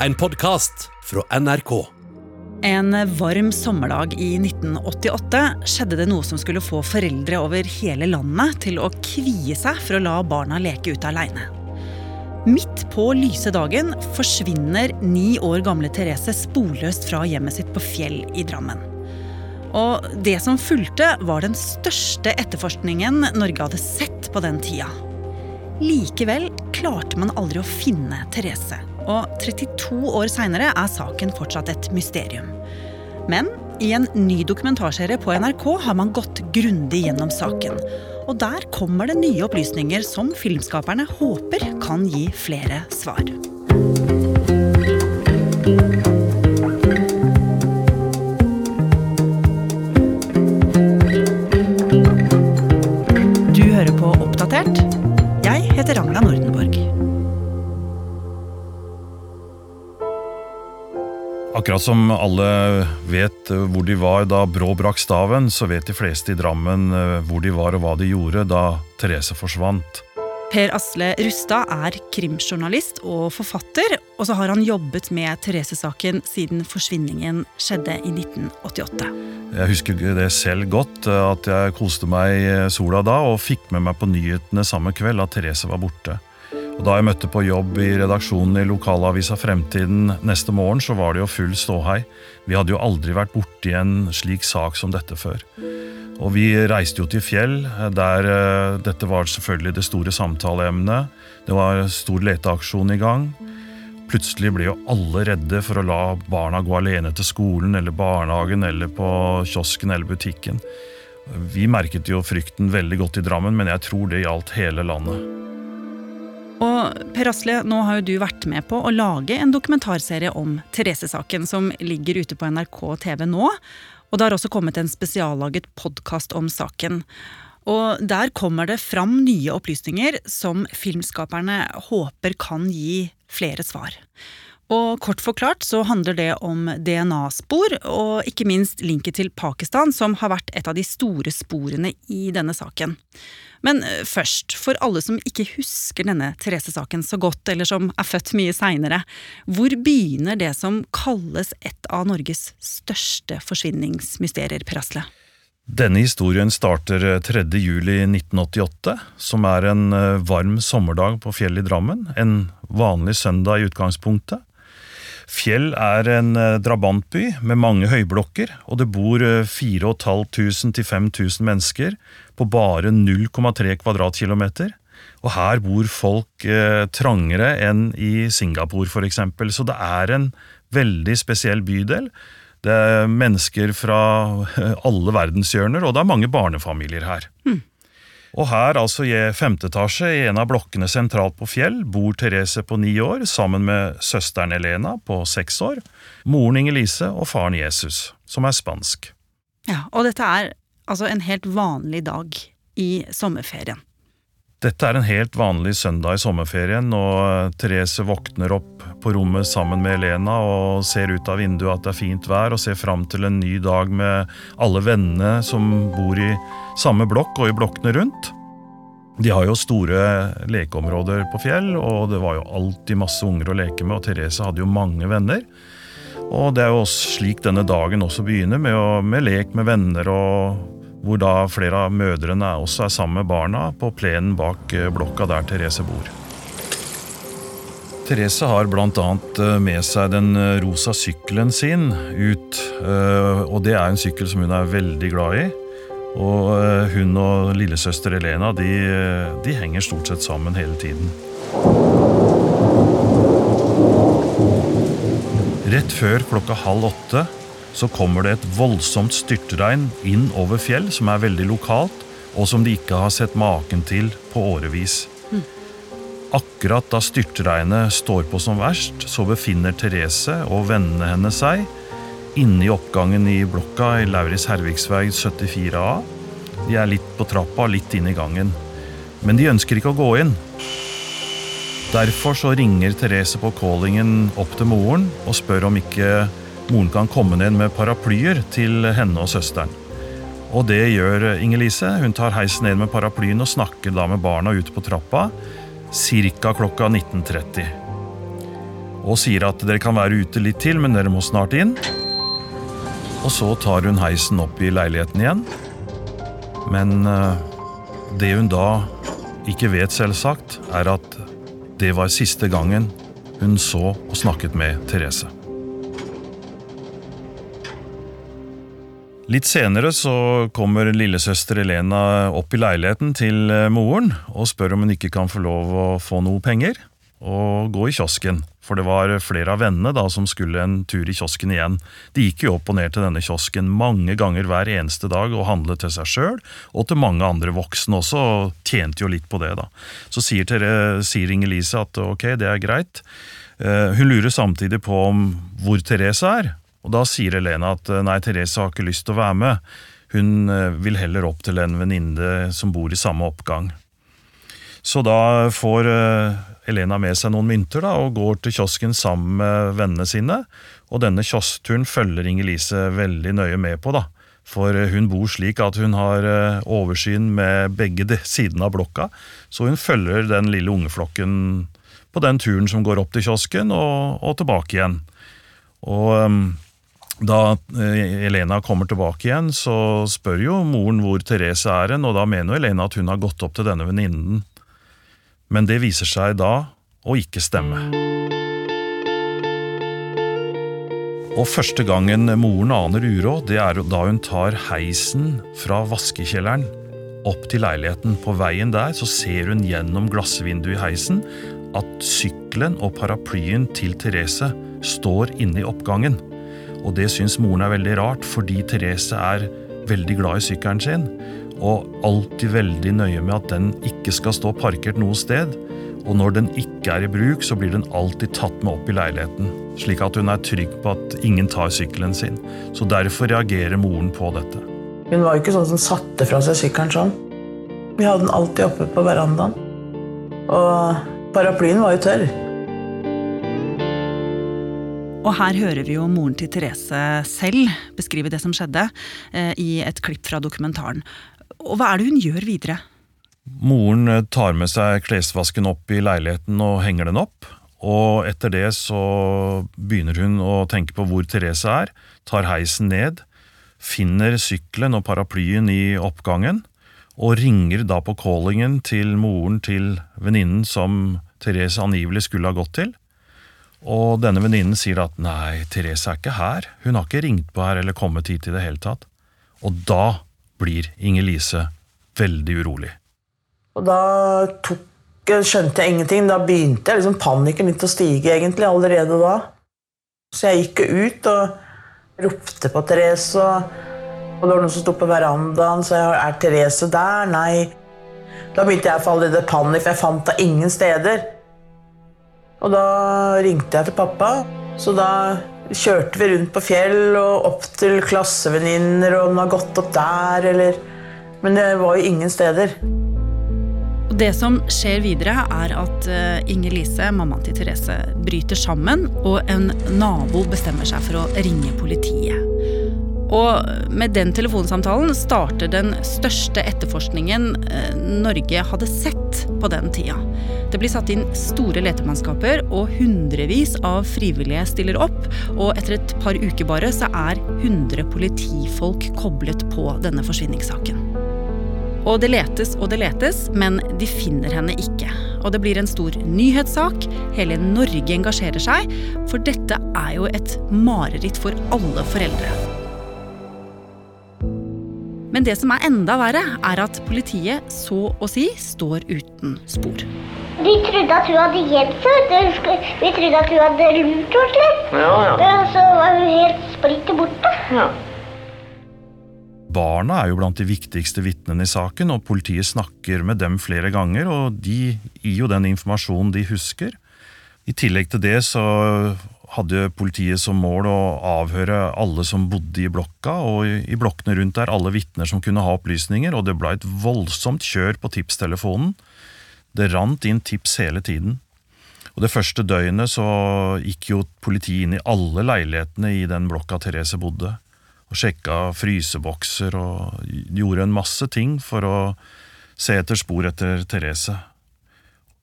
En podkast fra NRK. En varm sommerdag i 1988 skjedde det noe som skulle få foreldre over hele landet til å kvie seg for å la barna leke ute aleine. Midt på lyse dagen forsvinner ni år gamle Therese sporløst fra hjemmet sitt på Fjell i Drammen. Og det som fulgte, var den største etterforskningen Norge hadde sett på den tida. Likevel klarte man aldri å finne Therese. Og 32 år seinere er saken fortsatt et mysterium. Men i en ny dokumentarserie på NRK har man gått grundig gjennom saken. Og der kommer det nye opplysninger som filmskaperne håper kan gi flere svar. Akkurat som alle vet eh, hvor de var da Brå brakk staven, så vet de fleste i Drammen eh, hvor de var og hva de gjorde da Therese forsvant. Per Asle Rustad er krimjournalist og forfatter, og så har han jobbet med Therese-saken siden forsvinningen skjedde i 1988. Jeg husker det selv godt, eh, at jeg koste meg i sola da og fikk med meg på nyhetene samme kveld at Therese var borte. Og Da jeg møtte på jobb i redaksjonen i lokalavisa Fremtiden neste morgen, så var det jo full ståhei. Vi hadde jo aldri vært borti en slik sak som dette før. Og vi reiste jo til Fjell, der eh, dette var selvfølgelig det store samtaleemnet. Det var stor leteaksjon i gang. Plutselig ble jo alle redde for å la barna gå alene til skolen eller barnehagen eller på kiosken eller butikken. Vi merket jo frykten veldig godt i Drammen, men jeg tror det gjaldt hele landet. Og Per Asle, nå har jo du vært med på å lage en dokumentarserie om Therese-saken, som ligger ute på NRK TV nå. Og det har også kommet en spesiallaget podkast om saken. Og der kommer det fram nye opplysninger som filmskaperne håper kan gi flere svar. Og kort forklart så handler det om DNA-spor, og ikke minst linket til Pakistan, som har vært et av de store sporene i denne saken. Men eh, først, for alle som ikke husker denne Therese-saken så godt, eller som er født mye seinere, hvor begynner det som kalles et av Norges største forsvinningsmysterier, Per Asle? Denne historien starter 3. juli 1988, som er en eh, varm sommerdag på fjellet i Drammen. En vanlig søndag i utgangspunktet. Fjell er en eh, drabantby med mange høyblokker, og det bor 4500 til 5000 mennesker på bare 0,3 kvadratkilometer. Og her bor folk eh, trangere enn i Singapore f.eks., så det er en veldig spesiell bydel. Det er mennesker fra alle verdenshjørner, og det er mange barnefamilier her. Mm. Og her, altså i femte etasje, i en av blokkene sentralt på Fjell, bor Therese på ni år sammen med søsteren Elena på seks år, moren Inger-Lise og faren Jesus, som er spansk. Ja, Og dette er altså en helt vanlig dag i sommerferien. Dette er en helt vanlig søndag i sommerferien, og Therese våkner opp på rommet sammen med Elena og ser ut av vinduet at det er fint vær, og ser fram til en ny dag med alle vennene som bor i samme blokk og i blokkene rundt. De har jo store lekeområder på Fjell, og det var jo alltid masse unger å leke med, og Therese hadde jo mange venner. Og det er jo slik denne dagen også begynner, med, å, med lek med venner og hvor da flere av mødrene også er sammen med barna på plenen bak blokka der Therese bor. Therese har bl.a. med seg den rosa sykkelen sin ut, og det er en sykkel som hun er veldig glad i. Og hun og lillesøster Elena de, de henger stort sett sammen hele tiden. Rett før klokka halv åtte så kommer det et voldsomt styrtregn inn over fjell, som er veldig lokalt, og som de ikke har sett maken til på årevis. Akkurat da styrtregnet står på som verst, så befinner Therese og vennene hennes seg inne i oppgangen i blokka i Lauritz Hervigsvei 74A. De er litt på trappa, litt inn i gangen. Men de ønsker ikke å gå inn. Derfor så ringer Therese på callingen opp til moren og spør om ikke moren kan komme ned med paraplyer til henne og søsteren. Og det gjør Inger-Lise. Hun tar heisen ned med paraplyen og snakker da med barna ute på trappa ca. klokka 19.30. og sier at dere kan være ute litt til, men dere må snart inn. Og så tar hun heisen opp i leiligheten igjen. Men eh, det hun da ikke vet, selvsagt, er at det var siste gangen hun så og snakket med Therese. Litt senere så kommer lillesøster Elena opp i leiligheten til eh, moren og spør om hun ikke kan få lov å få noe penger og gå i kiosken. For det var flere av vennene da som skulle en tur i kiosken igjen. De gikk jo opp og ned til denne kiosken mange ganger hver eneste dag og handlet til seg sjøl og til mange andre voksne også, og tjente jo litt på det. da. Så sier, Tere, sier Inger-Lise at ok, det er greit. Eh, hun lurer samtidig på om hvor Therese er, og da sier Elena at eh, nei, Therese har ikke lyst til å være med. Hun eh, vil heller opp til en venninne som bor i samme oppgang. Så da får eh, Elena med seg noen mynter da, og går til kiosken sammen med vennene sine. Og denne kioskturen følger Inger-Lise veldig nøye med på, da. For hun bor slik at hun har oversyn med begge sidene av blokka, så hun følger den lille ungeflokken på den turen som går opp til kiosken og, og tilbake igjen. Og um, da eh, Elena kommer tilbake igjen, så spør jo moren hvor Therese er hen, og da mener jo Elena at hun har gått opp til denne venninnen. Men det viser seg da å ikke stemme. Og første gangen moren aner uråd, det er da hun tar heisen fra vaskekjelleren opp til leiligheten. På veien der så ser hun gjennom glassvinduet i heisen at sykkelen og paraplyen til Therese står inne i oppgangen. Og det syns moren er veldig rart, fordi Therese er veldig glad i sykkelen sin. Og alltid veldig nøye med at den ikke skal stå parkert noe sted. Og når den ikke er i bruk, så blir den alltid tatt med opp i leiligheten. Slik at hun er trygg på at ingen tar sykkelen sin. Så derfor reagerer moren på dette. Hun var jo ikke sånn som satte fra seg sykkelen sånn. Vi hadde den alltid oppe på verandaen. Og paraplyen var jo tørr. Og her hører vi jo moren til Therese selv beskrive det som skjedde, eh, i et klipp fra dokumentaren. Og hva er det hun gjør videre? Moren eh, tar med seg klesvasken opp i leiligheten og henger den opp. Og etter det så begynner hun å tenke på hvor Therese er, tar heisen ned, finner sykkelen og paraplyen i oppgangen, og ringer da på callingen til moren til venninnen som Therese angivelig skulle ha gått til. Og denne venninnen sier at nei, Therese er ikke her, hun har ikke ringt på her eller kommet hit i det hele tatt. Og da blir Inger-Lise veldig urolig. Og da tok, skjønte jeg ingenting. Da begynte liksom panikken litt å stige egentlig allerede da. Så jeg gikk ut og ropte på Therese. Og, det var noen som sto på verandaen, så jeg er Therese der? Nei. Da begynte jeg å falle i panikk, for jeg fant henne ingen steder. Og da ringte jeg til pappa, så da kjørte vi rundt på fjell og opp til klassevenninner, og om hun har gått opp der, eller Men det var jo ingen steder. Og det som skjer videre, er at eh, Inger-Lise, mammaen til Therese, bryter sammen, og en nabo bestemmer seg for å ringe politiet. Og med den telefonsamtalen starter den største etterforskningen eh, Norge hadde sett på den tida. Det blir satt inn store letemannskaper, og hundrevis av frivillige stiller opp. Og etter et par uker bare så er 100 politifolk koblet på denne forsvinningssaken. Og det letes og det letes, men de finner henne ikke. Og det blir en stor nyhetssak. Hele Norge engasjerer seg, for dette er jo et mareritt for alle foreldre. Men det som er enda verre, er at politiet så å si står uten spor. Vi trodde at hun hadde gjemt seg. Vi trodde at hun hadde lurt oss litt. Ja, ja. Så var hun helt splitter borte. Ja. Barna er jo blant de viktigste vitnene i saken, og politiet snakker med dem flere ganger, og de gir jo den informasjonen de husker. I tillegg til det så hadde politiet som mål å avhøre alle som bodde i blokka, og i blokkene rundt der alle vitner som kunne ha opplysninger, og det ble et voldsomt kjør på tipstelefonen. Det rant inn tips hele tiden. Og Det første døgnet så gikk jo politiet inn i alle leilighetene i den blokka Therese bodde, og sjekka frysebokser og gjorde en masse ting for å se etter spor etter Therese.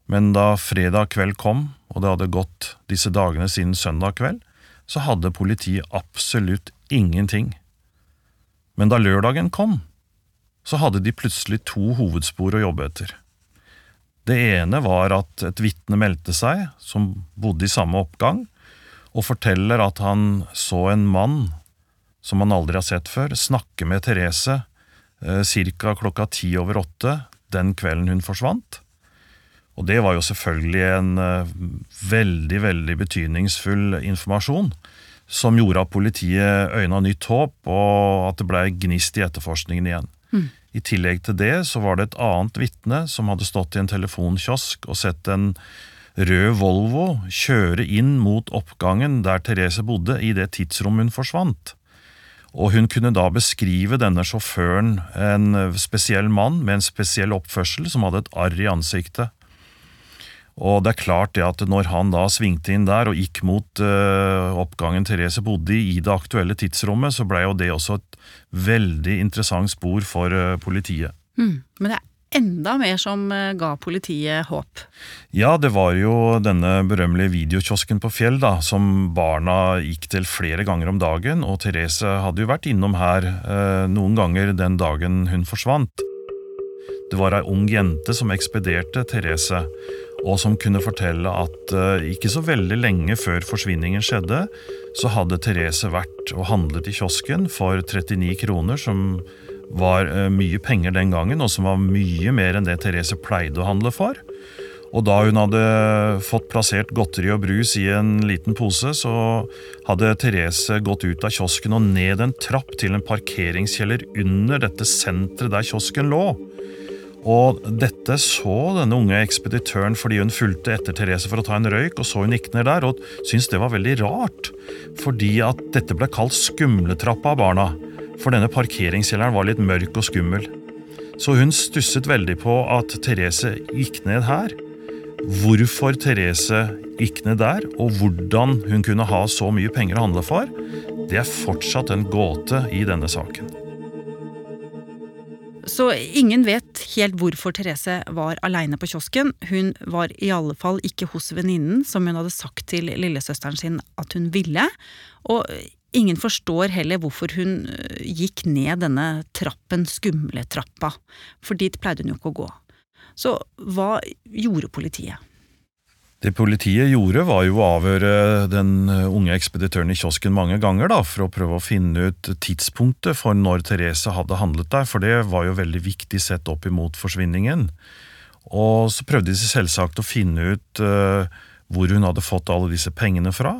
Men da fredag kveld kom, og det hadde gått disse dagene siden søndag kveld, så hadde politiet absolutt ingenting. Men da lørdagen kom, så hadde de plutselig to hovedspor å jobbe etter. Det ene var at et vitne meldte seg, som bodde i samme oppgang, og forteller at han så en mann som han aldri har sett før, snakke med Therese eh, ca. klokka ti over åtte den kvelden hun forsvant. Og det var jo selvfølgelig en eh, veldig, veldig betydningsfull informasjon, som gjorde at politiet øyna nytt håp, og at det blei gnist i etterforskningen igjen. Mm. I tillegg til det så var det et annet vitne som hadde stått i en telefonkiosk og sett en rød Volvo kjøre inn mot oppgangen der Therese bodde, i det tidsrommet hun forsvant. Og hun kunne da beskrive denne sjåføren, en spesiell mann med en spesiell oppførsel, som hadde et arr i ansiktet. Og det er klart det at når han da svingte inn der og gikk mot uh, oppgangen Therese bodde i i det aktuelle tidsrommet, så blei jo det også et veldig interessant spor for uh, politiet. Mm, men det er enda mer som uh, ga politiet håp? Ja, det var jo denne berømmelige videokiosken på Fjell da, som barna gikk til flere ganger om dagen, og Therese hadde jo vært innom her noen ganger den dagen hun forsvant. Det var ei ung jente som ekspederte Therese, og som kunne fortelle at uh, ikke så veldig lenge før forsvinningen skjedde, så hadde Therese vært og handlet i kiosken for 39 kroner, som var uh, mye penger den gangen, og som var mye mer enn det Therese pleide å handle for. Og da hun hadde fått plassert godteri og brus i en liten pose, så hadde Therese gått ut av kiosken og ned en trapp til en parkeringskjeller under dette senteret der kiosken lå. Og dette så denne unge ekspeditøren fordi hun fulgte etter Therese for å ta en røyk, og så hun gikk ned der, og syntes det var veldig rart, fordi at dette ble kalt skumletrappa av barna, for denne parkeringskjelleren var litt mørk og skummel. Så hun stusset veldig på at Therese gikk ned her. Hvorfor Therese gikk ned der, og hvordan hun kunne ha så mye penger å handle for, det er fortsatt en gåte i denne saken. Så ingen vet helt hvorfor Therese var aleine på kiosken. Hun var i alle fall ikke hos venninnen, som hun hadde sagt til lillesøsteren sin at hun ville. Og ingen forstår heller hvorfor hun øh, gikk ned denne trappen, skumle trappa, for dit pleide hun jo ikke å gå. Så hva gjorde politiet? Det politiet gjorde, var jo å avhøre den unge ekspeditøren i kiosken mange ganger, da, for å prøve å finne ut tidspunktet for når Therese hadde handlet der, for det var jo veldig viktig sett opp imot forsvinningen. Og så prøvde de selvsagt å finne ut uh, hvor hun hadde fått alle disse pengene fra,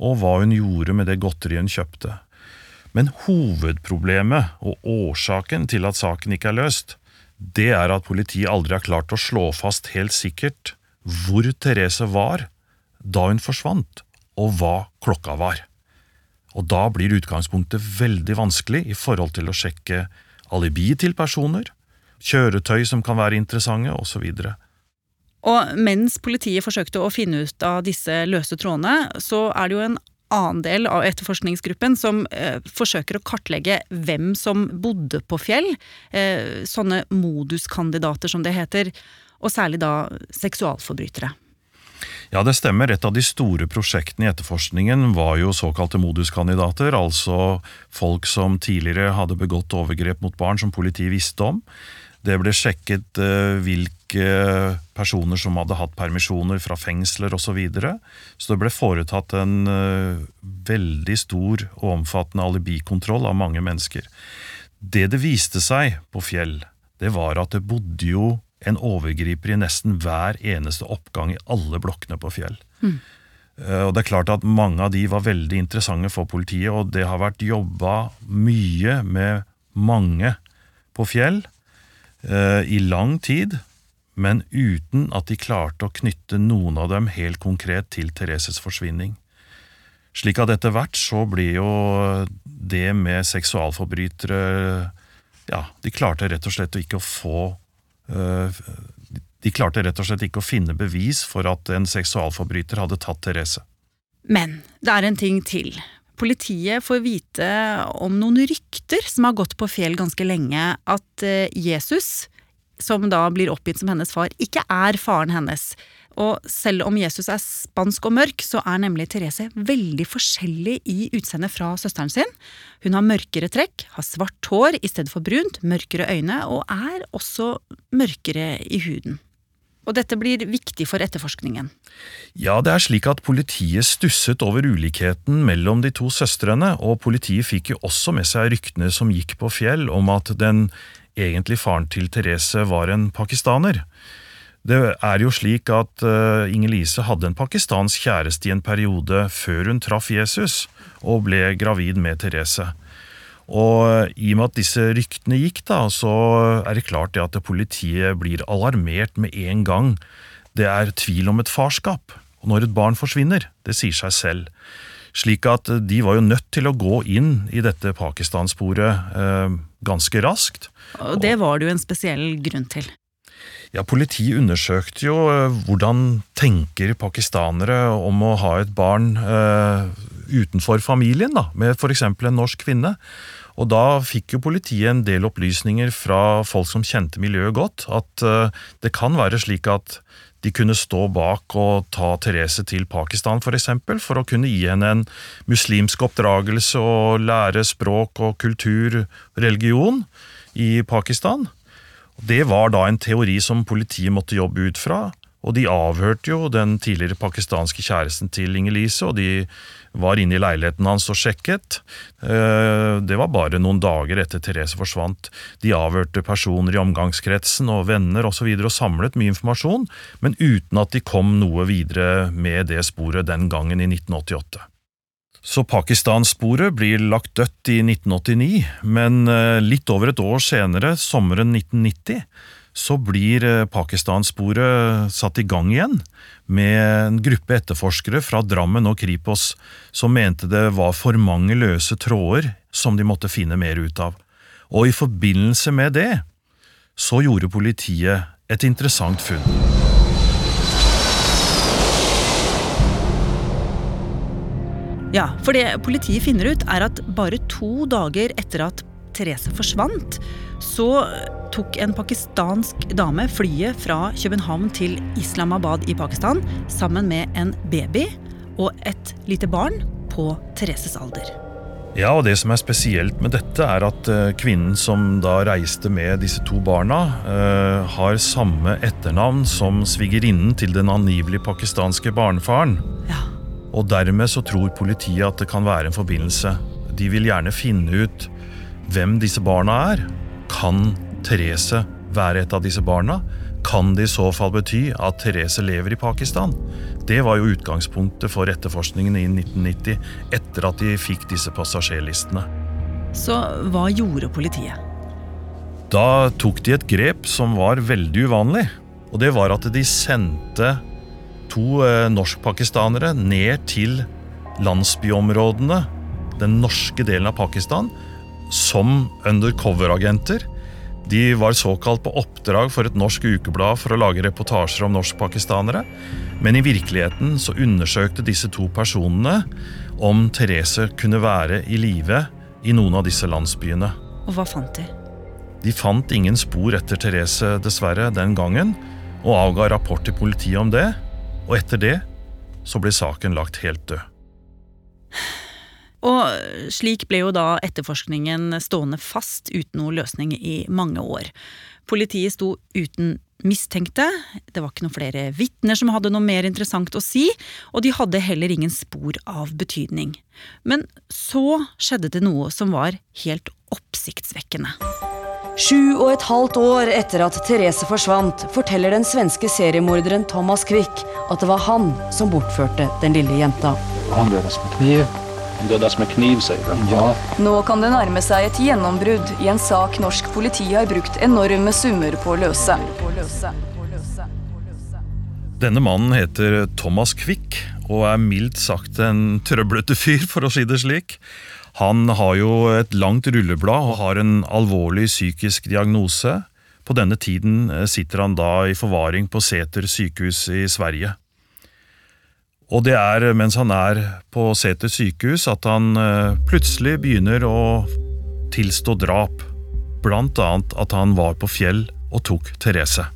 og hva hun gjorde med det godteriet hun kjøpte. Men hovedproblemet og årsaken til at saken ikke er løst, det er at politiet aldri har klart å slå fast helt sikkert hvor Therese var da hun forsvant, og hva klokka var. Og da blir utgangspunktet veldig vanskelig i forhold til å sjekke alibi til personer, kjøretøy som kan være interessante, osv. Og mens politiet forsøkte å finne ut av disse løse trådene, så er det jo en annen del av etterforskningsgruppen som eh, forsøker å kartlegge hvem som bodde på Fjell. Eh, sånne moduskandidater, som det heter og særlig da seksualforbrytere. Ja, det stemmer. Et av de store prosjektene i etterforskningen var jo såkalte moduskandidater, altså folk som tidligere hadde begått overgrep mot barn som politiet visste om. Det ble sjekket uh, hvilke personer som hadde hatt permisjoner fra fengsler osv. Så, videre. så det ble foretatt en uh, veldig stor og omfattende alibikontroll av mange mennesker. Det det viste seg på Fjell, det var at det bodde jo en overgriper i nesten hver eneste oppgang i alle blokkene på Fjell. Mm. Og det er klart at Mange av de var veldig interessante for politiet, og det har vært jobba mye med mange på Fjell eh, i lang tid, men uten at de klarte å knytte noen av dem helt konkret til Thereses forsvinning. Slik at etter hvert så blir jo det med seksualforbrytere Ja, de klarte rett og slett ikke å få de klarte rett og slett ikke å finne bevis for at en seksualforbryter hadde tatt Therese. Men det er en ting til. Politiet får vite om noen rykter som har gått på fjell ganske lenge, at eh, Jesus som da blir oppgitt som hennes far, ikke er faren hennes. Og selv om Jesus er spansk og mørk, så er nemlig Therese veldig forskjellig i utseendet fra søsteren sin. Hun har mørkere trekk, har svart hår i stedet for brunt, mørkere øyne og er også mørkere i huden. Og dette blir viktig for etterforskningen. Ja, det er slik at politiet stusset over ulikheten mellom de to søstrene, og politiet fikk jo også med seg ryktene som gikk på fjell om at den egentlige faren til Therese var en pakistaner. Det er jo slik at uh, Inger-Lise hadde en pakistansk kjæreste i en periode før hun traff Jesus og ble gravid med Therese. Og eh, i og med at disse ryktene gikk, da, så er det klart det at politiet blir alarmert med en gang det er tvil om et farskap. Og når et barn forsvinner, det sier seg selv. Slik at de var jo nødt til å gå inn i dette Pakistan-sporet eh, ganske raskt. Og det var det jo en spesiell grunn til. Ja, Politiet undersøkte jo eh, hvordan tenker pakistanere om å ha et barn eh, utenfor familien, da, med f.eks. en norsk kvinne. Og da fikk jo politiet en del opplysninger fra folk som kjente miljøet godt, at eh, det kan være slik at de kunne stå bak og ta Therese til Pakistan f.eks., for, eksempel, for å kunne gi henne en muslimsk oppdragelse og lære språk og kultur, religion, i Pakistan. Det var da en teori som politiet måtte jobbe ut fra, og de avhørte jo den tidligere pakistanske kjæresten til Inger-Lise, og de var inne i leiligheten hans og sjekket. Eh, det var bare noen dager etter Therese forsvant. De avhørte personer i omgangskretsen og venner osv. Og, så og samlet mye informasjon, men uten at de kom noe videre med det sporet den gangen i 1988. Så Pakistan-sporet blir lagt dødt i 1989, men eh, litt over et år senere, sommeren 1990, så blir eh, Pakistan-sporet satt i gang igjen, med en gruppe etterforskere fra Drammen og Kripos som mente det var for mange løse tråder som de måtte finne mer ut av. Og i forbindelse med det så gjorde politiet et interessant funn. Ja, for det politiet finner ut, er at bare to dager etter at Therese forsvant, så tok en pakistansk dame flyet fra København til Islamabad i Pakistan sammen med en baby og et lite barn på Thereses alder. Ja, og Det som er spesielt med dette, er at eh, kvinnen som da reiste med disse to barna, uh, har samme etternavn som svigerinnen til den angivelig pakistanske barnefaren. Ja. Og dermed så tror politiet at det kan være en forbindelse. De vil gjerne finne ut hvem disse barna er. Kan Therese være et av disse barna? Kan det i så fall bety at Therese lever i Pakistan? Det var jo utgangspunktet for etterforskningen i 1990, etter at de fikk disse passasjerlistene. Så hva gjorde politiet? Da tok de et grep som var veldig uvanlig. Og det var at de sendte to eh, norskpakistanere ned til landsbyområdene, den norske delen av Pakistan, som undercover-agenter. De var såkalt på oppdrag for et norsk ukeblad for å lage reportasjer om norskpakistanere. Men i virkeligheten så undersøkte disse to personene om Therese kunne være i live i noen av disse landsbyene. Og hva fant de? De fant ingen spor etter Therese, dessverre, den gangen, og avga rapport til politiet om det og etter det så ble saken lagt helt død. Og slik ble jo da etterforskningen stående fast uten noen løsning i mange år. Politiet sto uten mistenkte, det var ikke noen flere vitner som hadde noe mer interessant å si, og de hadde heller ingen spor av betydning. Men så skjedde det noe som var helt oppsiktsvekkende. Sju og et halvt år etter at Therese forsvant, forteller den svenske seriemorderen Thomas Quick at det var han som bortførte den lille jenta. Han dødes med kniv. Han dødes med kniv, sier de. Ja. Nå kan det nærme seg et gjennombrudd i en sak norsk politi har brukt enorme summer på å løse. Denne mannen heter Thomas Quick og er mildt sagt en trøblete fyr, for å si det slik. Han har jo et langt rulleblad og har en alvorlig psykisk diagnose. På denne tiden eh, sitter han da i forvaring på Sæter sykehus i Sverige. Og det er mens han er på Sæter sykehus at han eh, plutselig begynner å tilstå drap, blant annet at han var på Fjell og tok Therese.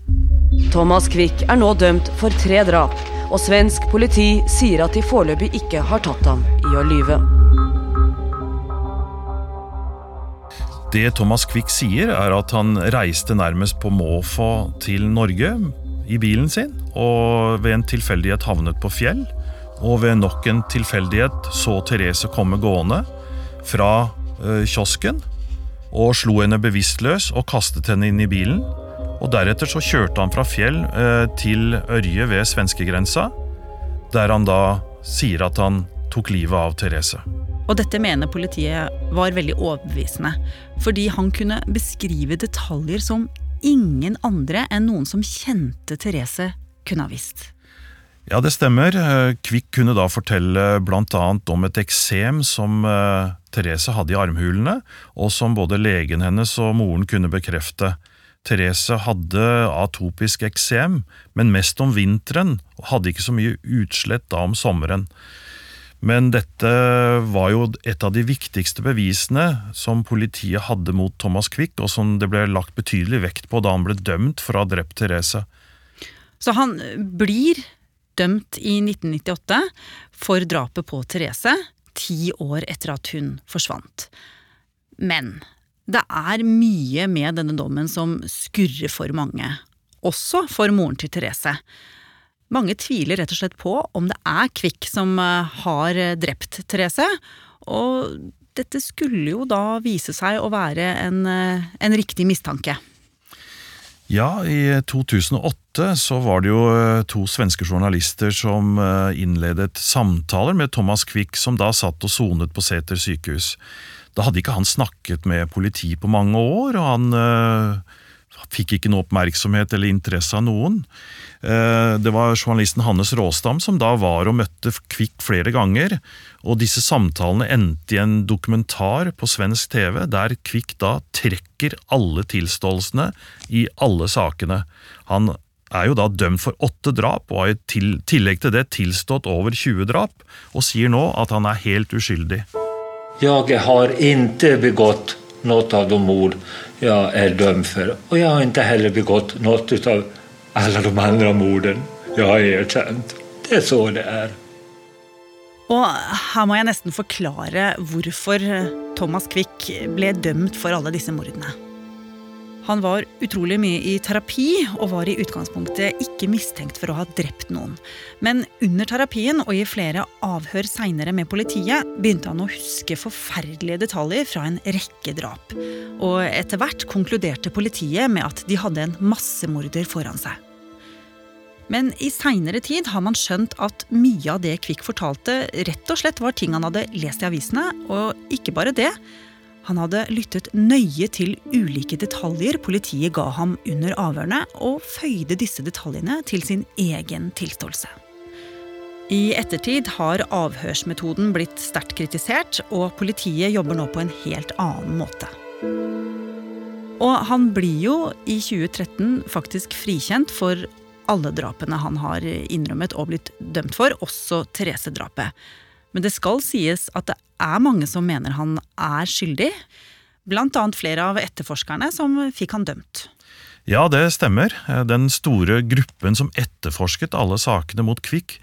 Thomas Quick er nå dømt for tre drap, og svensk politi sier at de foreløpig ikke har tatt ham i å lyve. Det Thomas Quick sier, er at han reiste nærmest på måfå til Norge i bilen sin, og ved en tilfeldighet havnet på Fjell. Og ved nok en tilfeldighet så Therese komme gående fra eh, kiosken og slo henne bevisstløs og kastet henne inn i bilen. Og Deretter så kjørte han fra Fjell eh, til Ørje ved svenskegrensa, der han da sier at han tok livet av Therese. Og dette mener politiet var veldig overbevisende, fordi han kunne beskrive detaljer som ingen andre enn noen som kjente Therese, kunne ha visst. Ja, det stemmer. Kvikk kunne da fortelle bl.a. om et eksem som eh, Therese hadde i armhulene, og som både legen hennes og moren kunne bekrefte. Therese hadde atopisk eksem, men mest om vinteren, og hadde ikke så mye utslett da om sommeren. Men dette var jo et av de viktigste bevisene som politiet hadde mot Thomas Quick, og som det ble lagt betydelig vekt på da han ble dømt for å ha drept Therese. Så han blir dømt i 1998 for drapet på Therese, ti år etter at hun forsvant. Men det er mye med denne dommen som skurrer for mange, også for moren til Therese. Mange tviler rett og slett på om det er Kvikk som eh, har drept Therese, og dette skulle jo da vise seg å være en, eh, en riktig mistanke. Ja, i 2008 så var det jo eh, to svenske journalister som innledet samtaler med Thomas Quick, som da satt og sonet på Sæter sykehus. Da hadde ikke han snakket med politi på mange år, og han fikk ikke noe oppmerksomhet eller interesse av noen. Eh, det var journalisten Hannes Råstam som da var og møtte Kvikk flere ganger. Og disse samtalene endte i en dokumentar på svensk TV, der Kvikk da trekker alle tilståelsene i alle sakene. Han er jo da dømt for åtte drap, og har i tillegg til det tilstått over 20 drap, og sier nå at han er helt uskyldig. Jeg har ikke begått noe av de mord jeg er dømt for, og jeg har ikke heller begått noe av alle de andre morden jeg har erkjent. Det er så det er. Og her må jeg nesten forklare hvorfor Thomas Quick ble dømt for alle disse mordene. Han var utrolig mye i terapi og var i utgangspunktet ikke mistenkt for å ha drept noen. Men under terapien og i flere avhør seinere med politiet begynte han å huske forferdelige detaljer fra en rekke drap. Og etter hvert konkluderte politiet med at de hadde en massemorder foran seg. Men i seinere tid har man skjønt at mye av det Kvikk fortalte, rett og slett var ting han hadde lest i avisene, og ikke bare det. Han hadde lyttet nøye til ulike detaljer politiet ga ham under avhørene, og føyde disse detaljene til sin egen tilståelse. I ettertid har avhørsmetoden blitt sterkt kritisert, og politiet jobber nå på en helt annen måte. Og han blir jo i 2013 faktisk frikjent for alle drapene han har innrømmet og blitt dømt for, også Therese-drapet. Men det skal sies at det er mange som mener han er skyldig. Blant annet flere av etterforskerne som fikk han dømt. Ja, det stemmer. Den store gruppen som etterforsket alle sakene mot Kvikk.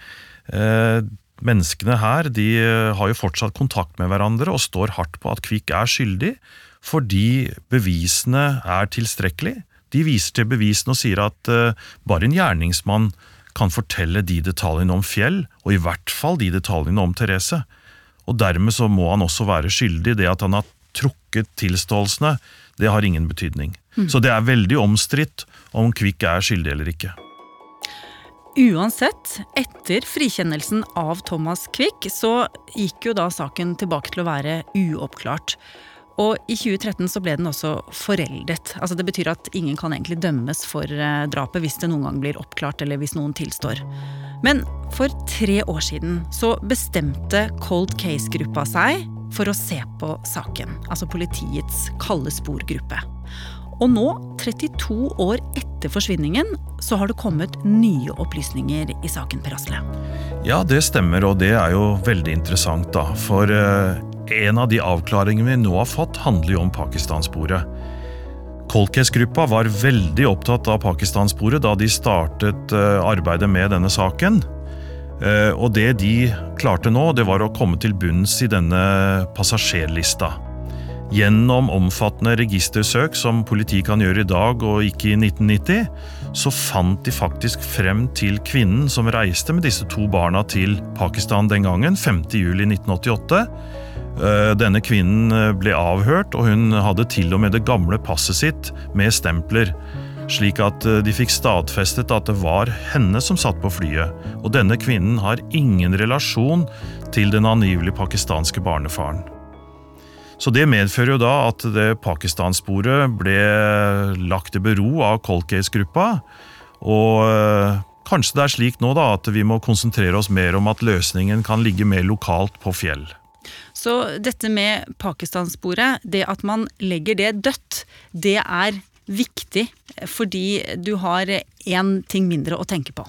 Eh, menneskene her de har jo fortsatt kontakt med hverandre og står hardt på at Kvikk er skyldig, fordi bevisene er tilstrekkelige. De viser til bevisene og sier at bare en gjerningsmann kan fortelle de detaljene om Fjell, og i hvert fall de detaljene om Therese. Og dermed så må han også være skyldig. Det at han har trukket tilståelsene, det har ingen betydning. Mm. Så det er veldig omstridt om Kvikk er skyldig eller ikke. Uansett, etter frikjennelsen av Thomas Quick, så gikk jo da saken tilbake til å være uoppklart. Og i 2013 så ble den også foreldet. Altså Det betyr at ingen kan egentlig dømmes for eh, drapet hvis det noen gang blir oppklart eller hvis noen tilstår. Men for tre år siden så bestemte Cold Case-gruppa seg for å se på saken. Altså politiets kalde spor-gruppe. Og nå, 32 år etter forsvinningen, så har det kommet nye opplysninger i saken, Per Asle. Ja, det stemmer, og det er jo veldig interessant, da. For eh, en av de avklaringene vi nå har fått, handler jo om Pakistan-sporet. Cold Case-gruppa var veldig opptatt av Pakistan-sporet da de startet eh, arbeidet med denne saken. Eh, og det de klarte nå, det var å komme til bunns i denne passasjerlista. Gjennom omfattende registersøk som politiet kan gjøre i dag og ikke i 1990, så fant de faktisk frem til kvinnen som reiste med disse to barna til Pakistan den gangen, 5.7.1988. Eh, denne kvinnen eh, ble avhørt, og hun hadde til og med det gamle passet sitt med stempler, slik at eh, de fikk stadfestet at det var henne som satt på flyet. Og denne kvinnen har ingen relasjon til den angivelig pakistanske barnefaren. Så Det medfører jo da at det Pakistan-sporet ble lagt i bero av Cold Case-gruppa. Og kanskje det er slik nå da at vi må konsentrere oss mer om at løsningen kan ligge mer lokalt på fjell. Så dette med Pakistan-sporet, det at man legger det dødt, det er viktig fordi du har én ting mindre å tenke på.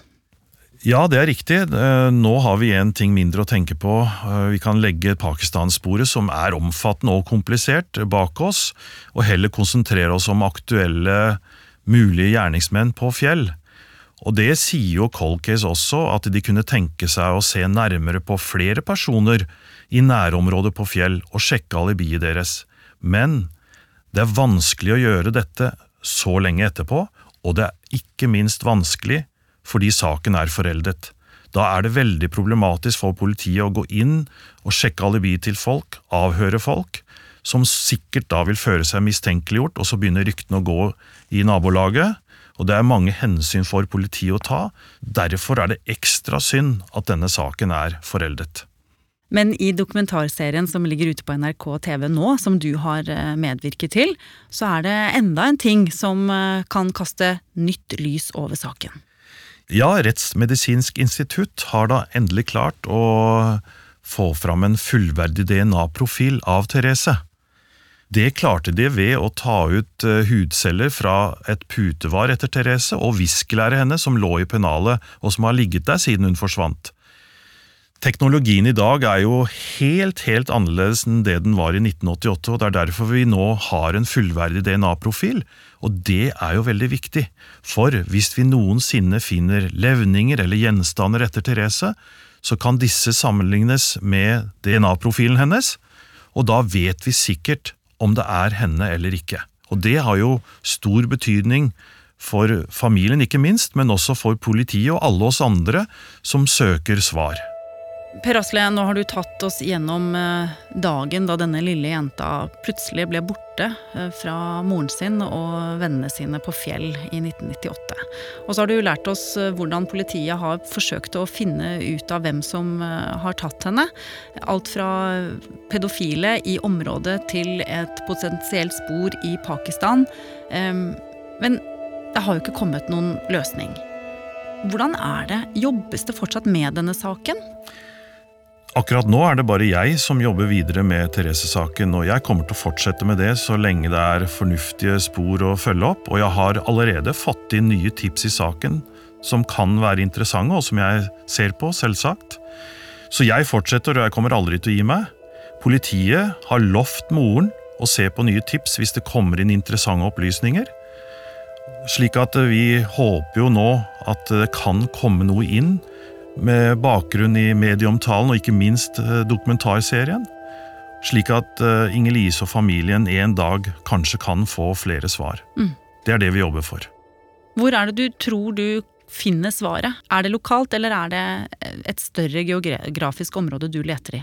Ja, det er riktig. Eh, nå har vi en ting mindre å tenke på. Eh, vi kan legge Pakistan-sporet, som er omfattende og komplisert, bak oss, og heller konsentrere oss om aktuelle mulige gjerningsmenn på fjell. Og det sier jo Cold Case også, at de kunne tenke seg å se nærmere på flere personer i nærområdet på fjell og sjekke alibiet deres. Men det er vanskelig å gjøre dette så lenge etterpå, og det er ikke minst vanskelig fordi saken er foreldet. Da er det veldig problematisk for politiet å gå inn og sjekke alibiet til folk, avhøre folk, som sikkert da vil føre seg mistenkeliggjort, og så begynner ryktene å gå i nabolaget. Og det er mange hensyn for politiet å ta. Derfor er det ekstra synd at denne saken er foreldet. Men i dokumentarserien som ligger ute på NRK TV nå, som du har eh, medvirket til, så er det enda en ting som eh, kan kaste nytt lys over saken. Ja, Rettsmedisinsk institutt har da endelig klart å få fram en fullverdig DNA-profil av Therese. Det klarte de ved å ta ut eh, hudceller fra et putevar etter Therese og viskelæret hennes som lå i pennalet og som har ligget der siden hun forsvant. Teknologien i dag er jo helt, helt annerledes enn det den var i 1988, og det er derfor vi nå har en fullverdig DNA-profil, og det er jo veldig viktig, for hvis vi noensinne finner levninger eller gjenstander etter Therese, så kan disse sammenlignes med DNA-profilen hennes, og da vet vi sikkert om det er henne eller ikke. Og det har jo stor betydning for familien, ikke minst, men også for politiet og alle oss andre som søker svar. Per Asle, nå har du tatt oss gjennom eh, dagen da denne lille jenta plutselig ble borte eh, fra moren sin og vennene sine på Fjell i 1998. Og så har du lært oss eh, hvordan politiet har forsøkt å finne ut av hvem som har tatt henne. Alt fra pedofile i området til et potensielt spor i Pakistan. Men det har jo ikke kommet noen løsning. Hvordan er det? Jobbes det fortsatt med denne saken? Akkurat nå er det bare jeg som jobber videre med Therese-saken, og jeg kommer til å fortsette med det så lenge det er fornuftige spor å følge opp, og jeg har allerede fått inn nye tips i saken som kan være interessante, og som jeg ser på, selvsagt. Så jeg fortsetter, og jeg kommer aldri til å gi meg. Politiet har lovt moren å se på nye tips hvis det kommer inn interessante opplysninger. Slik at vi håper jo nå at det kan komme noe inn med bakgrunn i medieomtalen og ikke minst eh, dokumentarserien, slik at eh, Inger-Lise og familien en dag kanskje kan få flere svar. Mm. Det er det vi jobber for. Hvor er det du tror du finner svaret? Er det lokalt, eller er det et større geografisk område du leter i?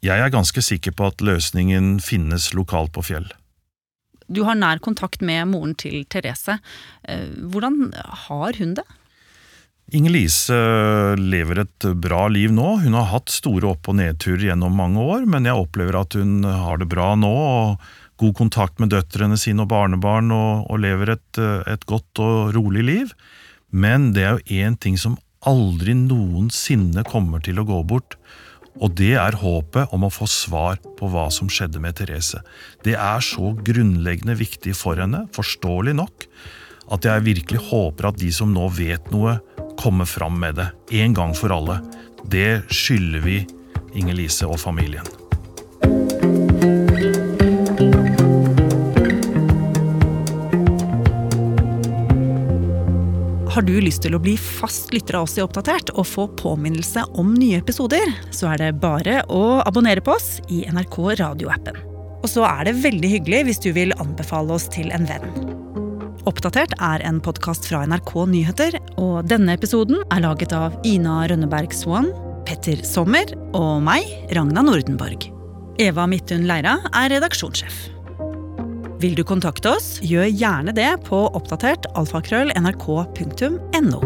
Jeg er ganske sikker på at løsningen finnes lokalt på Fjell. Du har nær kontakt med moren til Therese. Eh, hvordan har hun det? Inger-Lise eh, lever et bra liv nå. Hun har hatt store opp- og nedturer gjennom mange år, men jeg opplever at hun har det bra nå. og God kontakt med døtrene sine og barnebarn, og, og lever et, eh, et, godt og rolig liv. Men det er jo én ting som aldri noensinne kommer til å gå bort, og det er håpet om å få svar på hva som skjedde med Therese. Det er så grunnleggende viktig for henne, forståelig nok, at jeg virkelig håper at de som nå vet noe, kommer fram med det. En gang for alle. Det skylder vi Inger-Lise og familien. Har du lyst til å bli fast lytter av oss i Oppdatert og få påminnelse om nye episoder, så er det bare å abonnere på oss i NRK radioappen. Og så er det veldig hyggelig hvis du vil anbefale oss til en venn. Oppdatert er en podkast fra NRK Nyheter, og denne episoden er laget av Ina Rønneberg Swan, Petter Sommer og meg, Ragna Nordenborg. Eva Midthun Leira er redaksjonssjef. Vil du kontakte oss, gjør gjerne det på oppdatert alfakrøll nrk.no.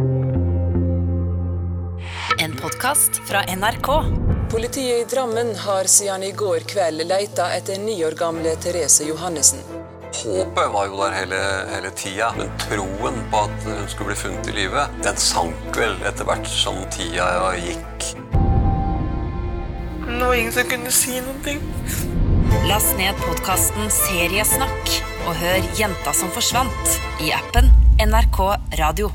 En podkast fra NRK. Politiet i Drammen har siden i går kveld leita etter ni år gamle Therese Johannessen. Håpet var jo der hele, hele tida, men troen på at hun skulle bli funnet i live, den sank vel etter hvert som tida gikk. Det var ingen som kunne si noen ting. Last ned podkasten Seriesnakk og hør Jenta som forsvant i appen NRK Radio.